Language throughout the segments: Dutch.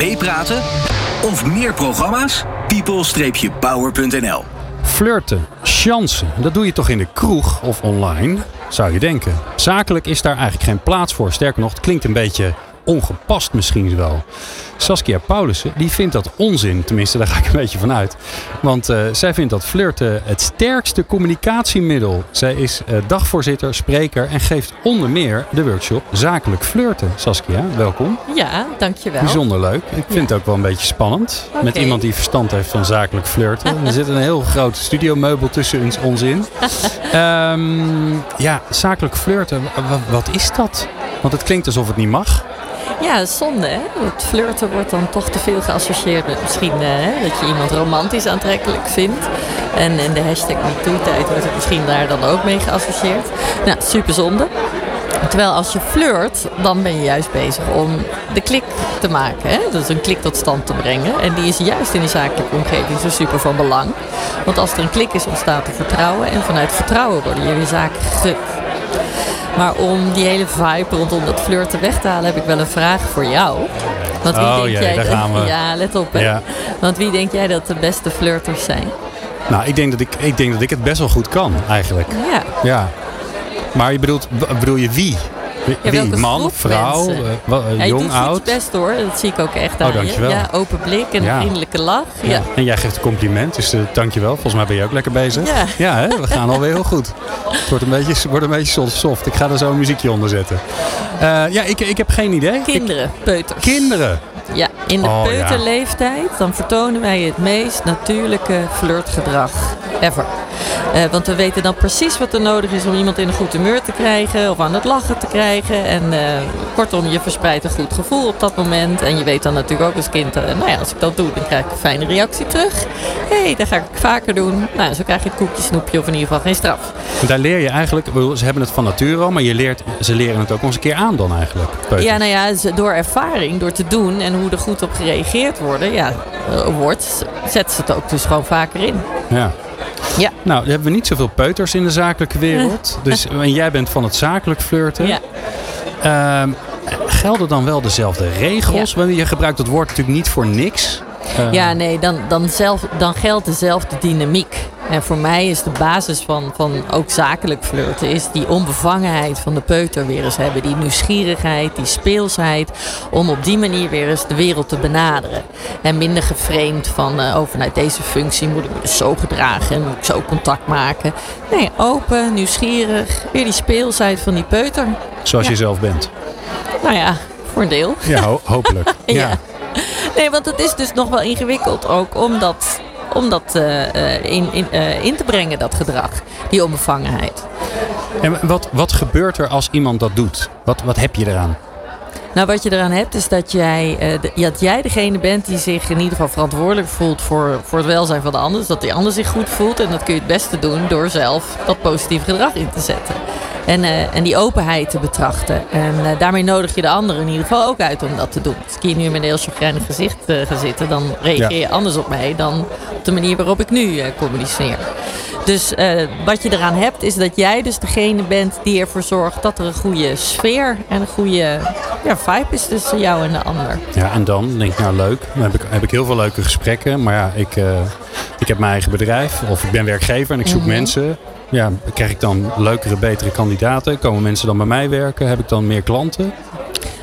Meepraten of meer programma's? people-power.nl Flirten, chansen, dat doe je toch in de kroeg of online, zou je denken. Zakelijk is daar eigenlijk geen plaats voor. Sterker nog, het klinkt een beetje ongepast misschien wel. Saskia Paulussen die vindt dat onzin. Tenminste, daar ga ik een beetje van uit. Want uh, zij vindt dat flirten het sterkste communicatiemiddel. Zij is uh, dagvoorzitter, spreker en geeft onder meer de workshop Zakelijk Flirten. Saskia, welkom. Ja, dankjewel. Bijzonder leuk. Ik vind ja. het ook wel een beetje spannend. Okay. Met iemand die verstand heeft van zakelijk flirten. er zit een heel groot studiomeubel tussen ons, in. um, ja, zakelijk flirten, wat is dat? Want het klinkt alsof het niet mag. Ja, zonde hè. Het flirten wordt dan toch te veel geassocieerd met misschien hè, dat je iemand romantisch aantrekkelijk vindt. En in de hashtag MeToo-tijd wordt het misschien daar dan ook mee geassocieerd. Nou, super zonde. Terwijl als je flirt, dan ben je juist bezig om de klik te maken. Hè? Dus een klik tot stand te brengen. En die is juist in de zakelijke omgeving zo super van belang. Want als er een klik is, ontstaat er vertrouwen. En vanuit vertrouwen worden jullie zaken gegund. Maar om die hele vibe rondom dat flirten weg te halen, heb ik wel een vraag voor jou. Want wie oh, denk jee, jij daar gaan we. Ja, let op. Hè? Ja. Want wie denk jij dat de beste flirters zijn? Nou, ik denk dat ik, ik, denk dat ik het best wel goed kan, eigenlijk. Ja. ja. Maar je bedoelt, bedoel je wie? Ja, Wie? Man, vrouw, uh, ja, jong, doet oud? best hoor, dat zie ik ook echt aan oh, dankjewel. je. Ja, open blik en een vriendelijke lach. Ja. En jij geeft een compliment, dus uh, dankjewel. Volgens mij ben je ook lekker bezig. Ja, ja hè? we gaan alweer heel goed. Het wordt een beetje, wordt een beetje soft. Ik ga er zo een muziekje onder zetten. Uh, ja, ik, ik heb geen idee. Kinderen, ik, peuters. Kinderen? Ja, in de oh, peuterleeftijd dan vertonen wij het meest natuurlijke flirtgedrag ever. Uh, want we weten dan precies wat er nodig is om iemand in een goed humeur te krijgen of aan het lachen te krijgen. En uh, kortom, je verspreidt een goed gevoel op dat moment. En je weet dan natuurlijk ook als kind, uh, nou ja, als ik dat doe, dan krijg ik een fijne reactie terug. Hé, hey, dat ga ik vaker doen. Nou, zo krijg je het koekje, snoepje of in ieder geval geen straf. En daar leer je eigenlijk, ze hebben het van nature al, maar je leert, ze leren het ook eens een keer aan dan eigenlijk. Peuters. Ja, nou ja, door ervaring, door te doen en hoe er goed op gereageerd worden, ja, wordt, zetten ze het ook dus gewoon vaker in. Ja. Ja. Nou, hebben we niet zoveel peuters in de zakelijke wereld. Dus, en jij bent van het zakelijk flirten. Ja. Uh, gelden dan wel dezelfde regels? Ja. Je gebruikt dat woord natuurlijk niet voor niks. Uh, ja, nee, dan, dan, zelf, dan geldt dezelfde dynamiek. En voor mij is de basis van, van ook zakelijk flirten... is die onbevangenheid van de peuter weer eens hebben. Die nieuwsgierigheid, die speelsheid... om op die manier weer eens de wereld te benaderen. En minder geframed van... Uh, oh, vanuit deze functie moet ik me dus zo gedragen... en moet ik zo contact maken. Nee, open, nieuwsgierig. Weer die speelsheid van die peuter. Zoals ja. je zelf bent. Nou ja, voor een deel. Ja, ho hopelijk. ja. ja. Nee, want het is dus nog wel ingewikkeld ook... omdat om dat uh, in, in, uh, in te brengen, dat gedrag, die onbevangenheid. En wat, wat gebeurt er als iemand dat doet? Wat, wat heb je eraan? Nou, wat je eraan hebt is dat jij, uh, de, dat jij degene bent die zich in ieder geval verantwoordelijk voelt voor, voor het welzijn van de ander. Dus dat die ander zich goed voelt. En dat kun je het beste doen door zelf dat positieve gedrag in te zetten. En, uh, en die openheid te betrachten. En uh, daarmee nodig je de ander in ieder geval ook uit om dat te doen. Als ik hier nu met een heel chagrijnig gezicht ga zitten, dan reageer je ja. anders op mij dan op de manier waarop ik nu communiceer. Dus uh, wat je eraan hebt, is dat jij dus degene bent die ervoor zorgt dat er een goede sfeer en een goede ja, vibe is tussen jou en de ander. Ja, en dan denk ik, nou leuk. Dan heb ik, heb ik heel veel leuke gesprekken. Maar ja, ik, uh, ik heb mijn eigen bedrijf of ik ben werkgever en ik zoek mm -hmm. mensen. Ja, krijg ik dan leukere, betere kandidaten? Komen mensen dan bij mij werken? Heb ik dan meer klanten?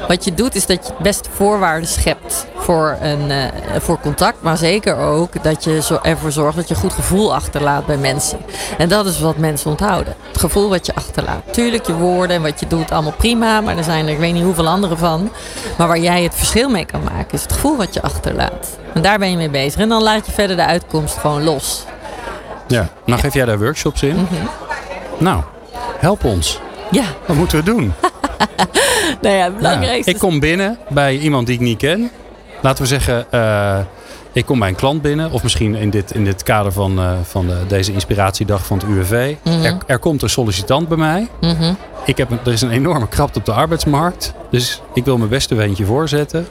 Wat je doet is dat je het beste voorwaarden schept voor, een, uh, voor contact. Maar zeker ook dat je zo ervoor zorgt dat je goed gevoel achterlaat bij mensen. En dat is wat mensen onthouden. Het gevoel wat je achterlaat. Tuurlijk, je woorden en wat je doet, allemaal prima. Maar er zijn er ik weet niet hoeveel andere van. Maar waar jij het verschil mee kan maken, is het gevoel wat je achterlaat. En daar ben je mee bezig. En dan laat je verder de uitkomst gewoon los. Ja, nou geef jij daar workshops in. Mm -hmm. Nou, help ons. Ja. Wat moeten we doen? nou ja, het belangrijkste... Ja, ik kom binnen bij iemand die ik niet ken. Laten we zeggen, uh, ik kom bij een klant binnen. Of misschien in dit, in dit kader van, uh, van de, deze inspiratiedag van het UWV. Mm -hmm. er, er, komt een sollicitant bij mij. Mm -hmm. ik heb, er is een enorme krapte op de arbeidsmarkt. Dus ik wil mijn beste weentje voorzetten.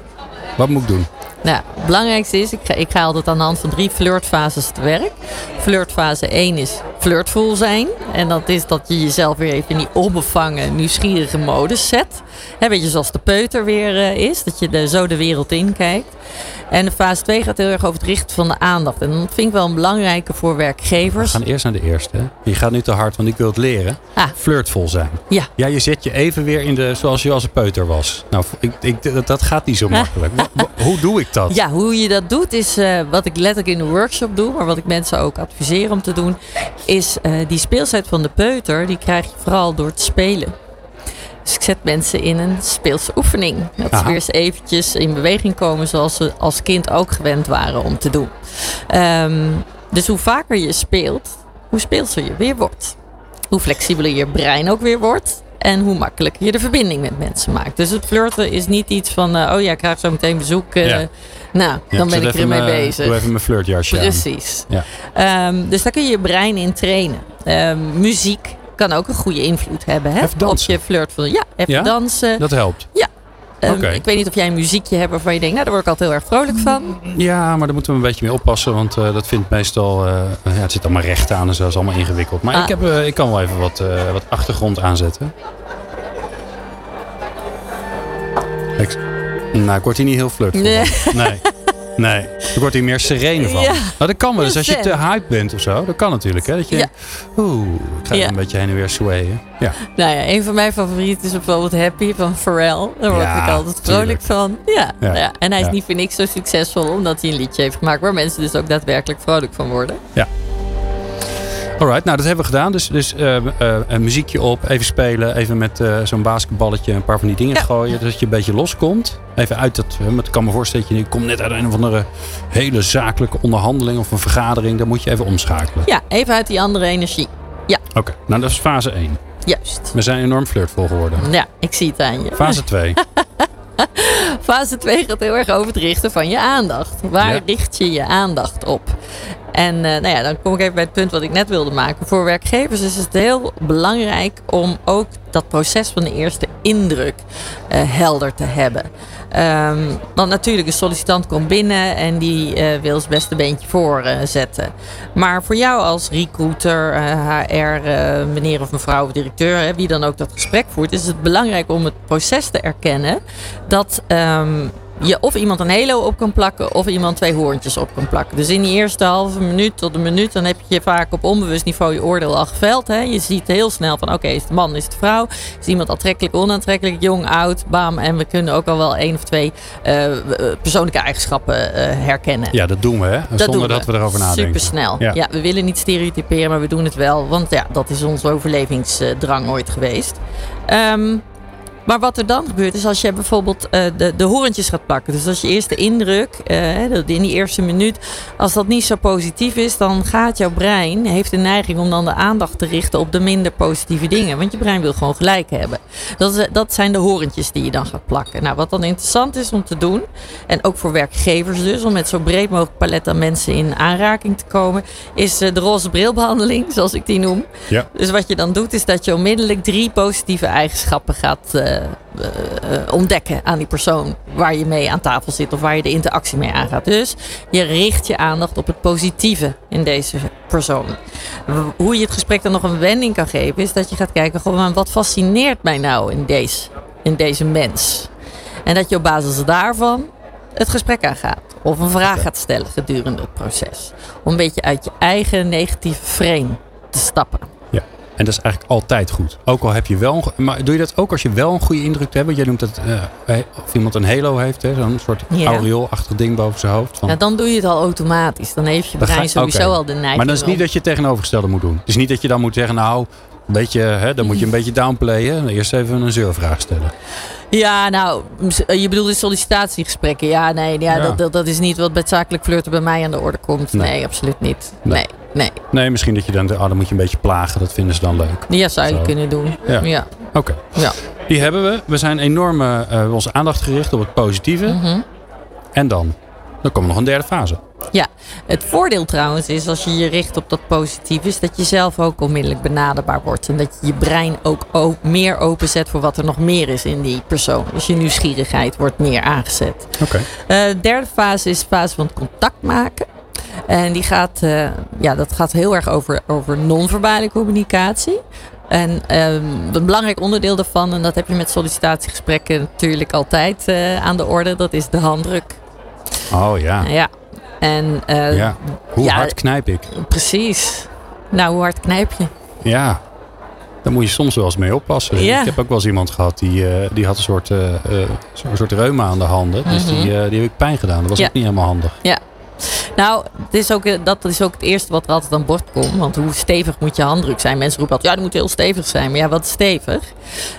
Wat moet ik doen? Nou, het belangrijkste is, ik ga, ik ga altijd aan de hand van drie flirtfases te werk. Flirtfase 1 is flirtvol zijn. En dat is dat je jezelf weer even in die onbevangen, nieuwsgierige modus zet. Hè, beetje zoals de peuter weer eh, is. Dat je zo de wereld in kijkt. En de fase 2 gaat heel erg over het richten van de aandacht. En dat vind ik wel een belangrijke voor werkgevers. We gaan eerst naar de eerste. hè? Je gaat nu te hard, want ik wil het leren. Ah. Flirtvol zijn. Ja. Ja, je zet je even weer in de, zoals je als een peuter was. Nou, ik, ik, dat, gaat niet zo makkelijk. Wa- wa- Hoe doe ik dat? Ja, hoe je dat doet is eh, wat ik letterlijk in de workshop doe, maar wat ik mensen ook adviseer om te doen, is eh, die speelsheid van de peuter, die krijg je vooral door te spelen. Dus ik zet mensen in een speelse oefening. Dat ze weer eens eventjes in beweging komen zoals ze als kind ook gewend waren om te doen. Ehm, dus hoe vaker je speelt, hoe speelser je weer wordt. Hoe flexibeler je brein ook weer wordt. En hoe makkelijker je de verbinding met mensen maakt. Dus het flirten is niet iets van, eh, oh ja, ik krijg zo meteen bezoek. eh, Ja. Nou, Ja, dan ben ik ermee bezig. Doe even mijn flirtjasje aan. Precies. Ja. Ehm, dus daar kun je je brein in trainen. Ehm, muziek kan ook een goede invloed hebben hè? Op je flirt. Ja, even Ja? dansen. Dat helpt. Ehm, oké. Ik weet niet of jij een muziekje hebt waarvan je denkt, nou daar word ik altijd heel erg vrolijk van. Ja, maar daar moeten we een beetje mee oppassen. Want eh, dat vindt meestal... eh, ja, het zit allemaal recht aan en zo. Is allemaal ingewikkeld. Maar Ah. ik, heb, eh, ik kan wel even wat, wat achtergrond aanzetten. Ik, nou, ik word hier niet heel flirtvol Nee. Nee. Nee, ik word hier meer serene van. Ja. Nou, dat kan wel. Dus als je te hype bent of zo, dat kan natuurlijk. Hè? Dat je, Ja. oeh, ik ga Ja. een beetje heen en weer swayen. Ja. Nou ja, een van mijn favorieten is bijvoorbeeld Happy van Pharrell. Daar word Ja, ik altijd vrolijk van. Ja, Ja. ja. En hij is Ja. niet voor niks zo succesvol, omdat hij een liedje heeft gemaakt waar mensen dus ook daadwerkelijk vrolijk van worden. Alright, nou dat hebben we gedaan. Dus, dus eh, eh, een muziekje op, even spelen, even met eh, zo'n basketballetje een paar van die dingen Ja. gooien. Dat je een beetje loskomt. Even uit dat, eh, ik kan me voorstellen dat je nu komt net uit een of andere hele zakelijke onderhandeling of een vergadering. Dan moet je even omschakelen. Ja, even uit die andere energie. Oké, nou dat is fase 1. Juist. We zijn enorm flirtvol geworden. Ja, ik zie het aan je. Fase 2. Fase 2 gaat heel erg over het richten van je aandacht. Waar Ja. richt je je aandacht op? En eh, nou ja, dan kom ik even bij het punt wat ik net wilde maken. Voor werkgevers is het heel belangrijk om ook dat proces van de eerste indruk eh, helder te hebben. Ehm, want natuurlijk, een sollicitant komt binnen en die eh, wil zijn beste beentje voorzetten. maar voor jou als recruiter, HR, meneer of mevrouw of directeur, hè, wie dan ook dat gesprek voert, is het belangrijk om het proces te erkennen dat ehm, je of iemand een halo op kan plakken of iemand twee hoorntjes op kan plakken. Dus in die eerste halve minuut tot een minuut, dan heb je vaak op onbewust niveau je oordeel al geveld. Hè? Je ziet heel snel van oké, is het man, is het vrouw? Is iemand aantrekkelijk, onaantrekkelijk, jong, oud, bam. En we kunnen ook al wel één of twee eh, eh, persoonlijke eigenschappen eh, herkennen. Ja, dat doen we hè. Dat Zonder doen dat we erover nadenken. Super snel. Ja. Ja. we willen niet stereotyperen, maar we doen het wel. Want ja, dat is onze overlevingsdrang ooit geweest. Ehm, maar wat er dan gebeurt is als je bijvoorbeeld eh, de, de horentjes gaat plakken. Dus als je eerste indruk, eh, in die eerste minuut, als dat niet zo positief is, dan gaat jouw brein, heeft de neiging om dan de aandacht te richten op de minder positieve dingen. Want je brein wil gewoon gelijk hebben. Dat, is, dat zijn de horentjes die je dan gaat plakken. Nou, wat dan interessant is om te doen, en ook voor werkgevers dus, om met zo breed mogelijk palet aan mensen in aanraking te komen, is eh, de roze brilbehandeling, zoals ik die noem. Ja. Dus wat je dan doet, is dat je onmiddellijk drie positieve eigenschappen gaat ontdekken aan die persoon waar je mee aan tafel zit of waar je de interactie mee aangaat. Dus je richt je aandacht op het positieve in deze persoon. Hoe je het gesprek dan nog een wending kan geven, is dat je gaat kijken, maar wat fascineert mij nou in deze, in deze mens? En dat je op basis daarvan het gesprek aangaat. Of een vraag gaat stellen gedurende het proces. Om een beetje uit je eigen negatieve frame te stappen. En dat is eigenlijk altijd goed. Ook al heb je wel... een Maar doe je dat ook als je wel een goede indruk hebt? Want jij noemt dat... eh, of iemand een halo heeft, hè? Zo'n soort Ja. aureoolachtig ding boven zijn hoofd. Van, Ja, dan doe je het al automatisch. Dan heeft je brein sowieso al de neiging. maar dat is niet om- dat je het tegenovergestelde moet doen. Het is niet dat je dan moet zeggen... Nou, een beetje, hè, dan moet je een beetje downplayen. Eerst even een zeurvraag stellen. Ja, nou, ms- je bedoelt de sollicitatiegesprekken. Ja, nee, ja, Ja. Dat, dat, dat is niet wat bij zakelijk flirten bij mij aan de orde komt. Nee. Nee, absoluut niet. Nee. Nee, nee. Nee, misschien dat je dan... Oh, dan moet je een beetje plagen. Dat vinden ze dan leuk. Ja, zou je kunnen doen. Ja. Ja. Oké. Ja. Die hebben we. We zijn enorm eh, eh, onze aandacht gericht op het positieve. Mhm. En dan? Dan komt er nog een derde fase. Ja, het voordeel trouwens is als je je richt op dat positief is dat je zelf ook onmiddellijk benaderbaar wordt. En dat je je brein ook meer openzet voor wat er nog meer is in die persoon. Dus je nieuwsgierigheid wordt meer aangezet. Oké. Eh, de derde fase is de fase van contact maken. En die gaat, uh, ja, dat gaat heel erg over, over non-verbale communicatie. En um, een belangrijk onderdeel daarvan, en dat heb je met sollicitatiegesprekken natuurlijk altijd uh, aan de orde, dat is de handdruk. Oh ja. Ja. En, uh, ja. Hoe ja, hard knijp ik? Precies. Nou, hoe hard knijp je? Ja. Daar moet je soms wel eens mee oppassen. Ja. Ik heb ook wel eens iemand gehad die, uh, die had een soort, uh, een soort reuma aan de handen. Dus Mhm. die, die heb ik pijn gedaan. Dat was Ja. ook niet helemaal handig. Ja. Nou, het is ook, dat is ook het eerste wat er altijd aan bod komt. Want hoe stevig moet je handdruk zijn? Mensen roepen altijd, ja, die moet heel stevig zijn. Maar ja, wat stevig?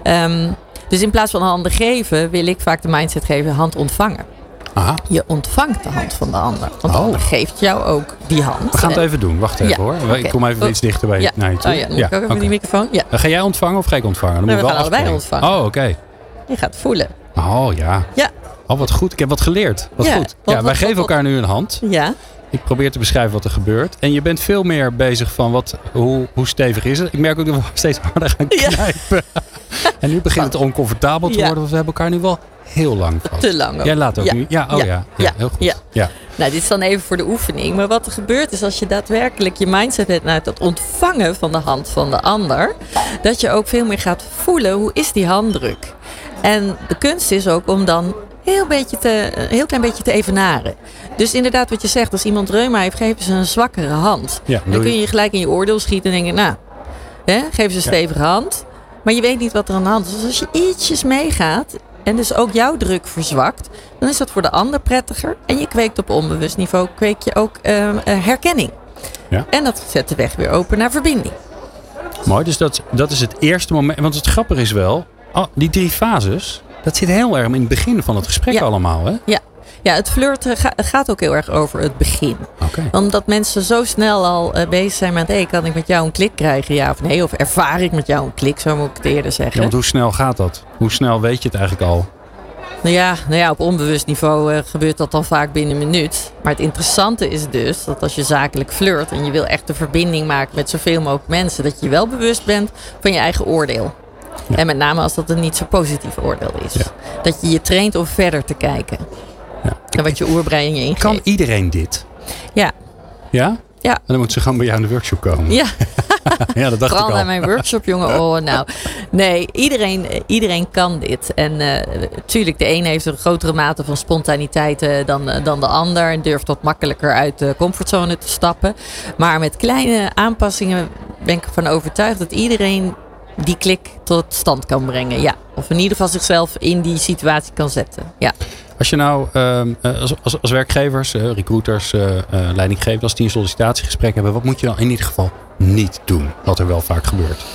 Ehm, dus in plaats van handen geven, wil ik vaak de mindset geven, hand ontvangen. Aha, Je ontvangt de hand van de ander. Want de Oh. ander geeft jou ook die hand. we gaan het En- even doen. Wacht even Ja, hoor. Ik kom even Oh. iets dichter bij Ja. naar je toe. Oh ja, moet ik ook even oké. die microfoon. Ja, Ga jij ontvangen of ga ik ontvangen? Dan Nee, moet we wel gaan allebei afspreken. ontvangen. Oh, oké. je gaat voelen. Oh ja. Ja. Oh, wat goed. Ik heb wat geleerd. Wat Ja, goed. wat- ja, wij wat- geven wat- elkaar nu een hand. Ja, Ik probeer te beschrijven wat er gebeurt. En je bent veel meer bezig van wat, hoe, hoe stevig is het. Ik merk ook dat we steeds harder gaan Ja. knijpen. en nu begint het oncomfortabel te Ja. worden. Want we hebben elkaar nu wel heel lang vast. te lang. ook. Jij laat ook Ja. nu. Ja, oh ja. ja, Ja. heel goed. Ja. Ja. Nou, dit is dan even voor de oefening. Maar wat er gebeurt is als je daadwerkelijk je mindset hebt naar het ontvangen van de hand van de ander, dat je ook veel meer gaat voelen hoe is die handdruk. En de kunst is ook om dan heel, beetje te, een heel klein beetje te evenaren. Dus inderdaad, wat je zegt, als iemand reuma heeft, geven ze een zwakkere hand. Ja, Dan kun je- je gelijk in je oordeel schieten en denken, nou, hè, geef ze een stevige hand. Maar je weet niet wat er aan de hand is. Dus als je ietsjes meegaat en dus ook jouw druk verzwakt, dan is dat voor de ander prettiger. En je kweekt op onbewust niveau, kweek je ook eh, eh, herkenning. Ja. En dat zet de weg weer open naar verbinding. Mooi. Dus dat, dat is het eerste moment. Want het grappige is wel, oh, die drie fases, dat zit heel erg in het begin van het gesprek Ja. allemaal. Hè? Ja, ja het flirten ga- gaat ook heel erg over het begin. Omdat mensen zo snel al eh, bezig zijn met... Hey, kan ik met jou een klik krijgen, ja of nee? Of ervaar ik met jou een klik, zo moet ik het eerder Ja, zeggen. want hoe snel gaat dat? Hoe snel weet je het eigenlijk al? Nou ja, nou ja, op onbewust niveau eh, gebeurt dat dan vaak binnen een minuut. Maar het interessante is dus dat als je zakelijk flirt... en je wil echt een verbinding maken met zoveel mogelijk mensen... dat je wel bewust bent van je eigen oordeel. Ja. En met name als dat een niet zo positief oordeel is. Ja. Dat je je traint om verder te kijken. Ja. En wat je oerbrein je ingeeft. Kan iedereen dit? Ja. Ja? Ja. En dan moet ze gewoon bij jou in de workshop komen. Ja, Ja, dat dacht vooral ik naar al. mijn workshop, jongen. Oh, nou. Nee, iedereen, eh, iedereen kan dit. En natuurlijk, de een heeft een grotere mate van spontaniteit eh, dan, eh, dan de ander. En durft wat makkelijker uit de comfortzone te stappen. Maar met kleine aanpassingen ben ik ervan overtuigd dat iedereen die klik tot stand kan brengen. Ja. Of in ieder geval zichzelf in die situatie kan zetten. Ja. Als je nou ehm, eh, als, als, als werkgevers, eh, recruiters, eh, leidinggevenden, als die een sollicitatiegesprek hebben, wat moet je dan in ieder geval niet doen? Wat er wel vaak gebeurt.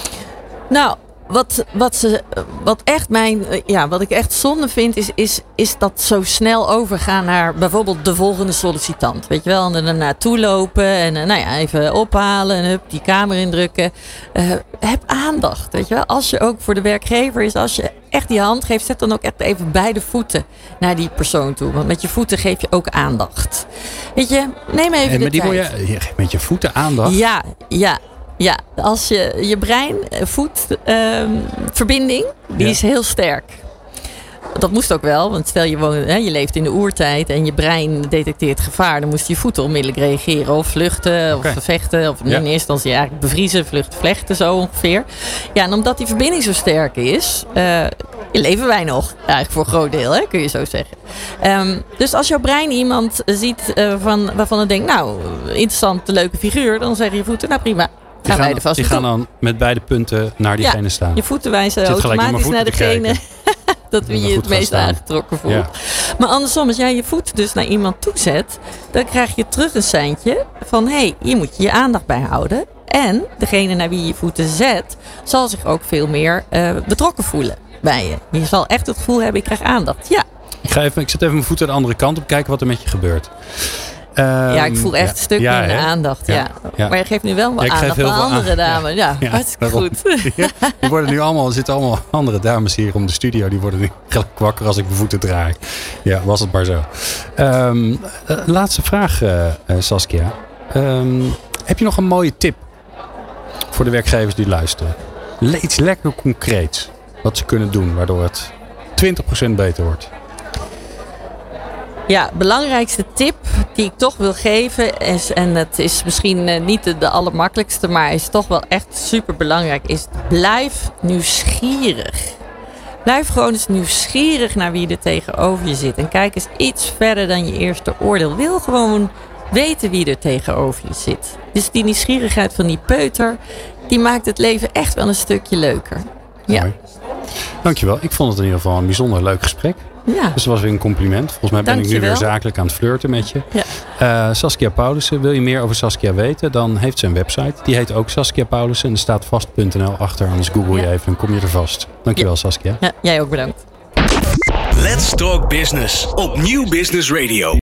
Nou, wat, wat, ze, wat, echt mijn, ja, wat ik echt zonde vind, is, is, is dat zo snel overgaan naar bijvoorbeeld de volgende sollicitant. Weet je wel, en er naartoe lopen en eh, nou ja, even ophalen en hup, die kamer indrukken. Eh, heb aandacht, weet je wel. Als je ook voor de werkgever is, als je echt die hand geeft, zet dan ook echt even beide voeten naar die persoon toe. Want met je voeten geef je ook aandacht. Weet je, neem even En de met, die tijd. je, je geeft met je voeten aandacht. Ja, ja, ja. Als je je brein, eh, voet, ehm, verbinding, die Ja. is heel sterk. Dat moest ook wel, want stel je, woont, hè, je leeft in de oertijd en je brein detecteert gevaar, dan moest je voeten onmiddellijk reageren. Of vluchten, of vechten, of in Ja. eerste instantie eigenlijk bevriezen, vluchten, vlechten, zo ongeveer. Ja, en omdat die verbinding zo sterk is, eh, leven wij nog. Eigenlijk voor een groot deel, hè, kun je zo zeggen. Ehm, dus als jouw brein iemand ziet eh, van, waarvan het denkt, nou, interessante, leuke figuur, dan zeggen je voeten, nou prima. Die Gaan wij er vast die gaan dan met beide punten naar diegene staan. Je voeten wijzen automatisch naar degene dat wie je het meest aangetrokken voelt. Ja. Maar andersom, als jij je voet dus naar iemand toezet, dan krijg je terug een seintje van hé, hey, hier moet je je aandacht bij houden. En degene naar wie je je voeten zet, zal zich ook veel meer eh, betrokken voelen bij je. Je zal echt het gevoel hebben, ik krijg aandacht. Ja, Ik, ga even, ik zet even mijn voeten de andere kant op, kijken wat er met je gebeurt. Ja ik voel echt Ehm, een stuk ja, minder hè? aandacht. Ja. Maar je geeft nu wel geef aandacht aan andere dames. Ja, hartstikke goed. Die worden nu allemaal, er zitten allemaal andere dames hier om de studio. Die worden nu gelijk wakker als ik mijn voeten draai. Ja, was het maar zo. Ehm, eh, laatste vraag, eh, eh, Saskia. Ehm, heb je nog een mooie tip voor de werkgevers die luisteren? Iets lekker concreets wat ze kunnen doen, waardoor het 20% beter wordt. Ja, belangrijkste tip die ik toch wil geven is, en het is misschien eh, niet de, allermakkelijkste, maar is toch wel echt super belangrijk, is blijf nieuwsgierig. Blijf gewoon eens nieuwsgierig naar wie er tegenover je zit. En kijk eens iets verder dan je eerste oordeel. Wil gewoon weten wie er tegenover je zit. Dus die nieuwsgierigheid van die peuter, die maakt het leven echt wel een stukje leuker. Ja. Dankjewel. Ik vond het in ieder geval een bijzonder leuk gesprek. Ja. Dus dat was weer een compliment. Volgens mij ben ik nu weer zakelijk aan het flirten met je. Ja. Eh, Saskia Paulussen, wil je meer over Saskia weten? Dan heeft ze een website. Die heet ook Saskia Paulussen. En er staat vast.nl achter. Anders google je Ja. even en kom je er vast. Dankjewel Saskia. ja, jij ook bedankt. Let's Talk Business op Nieuw Business Radio.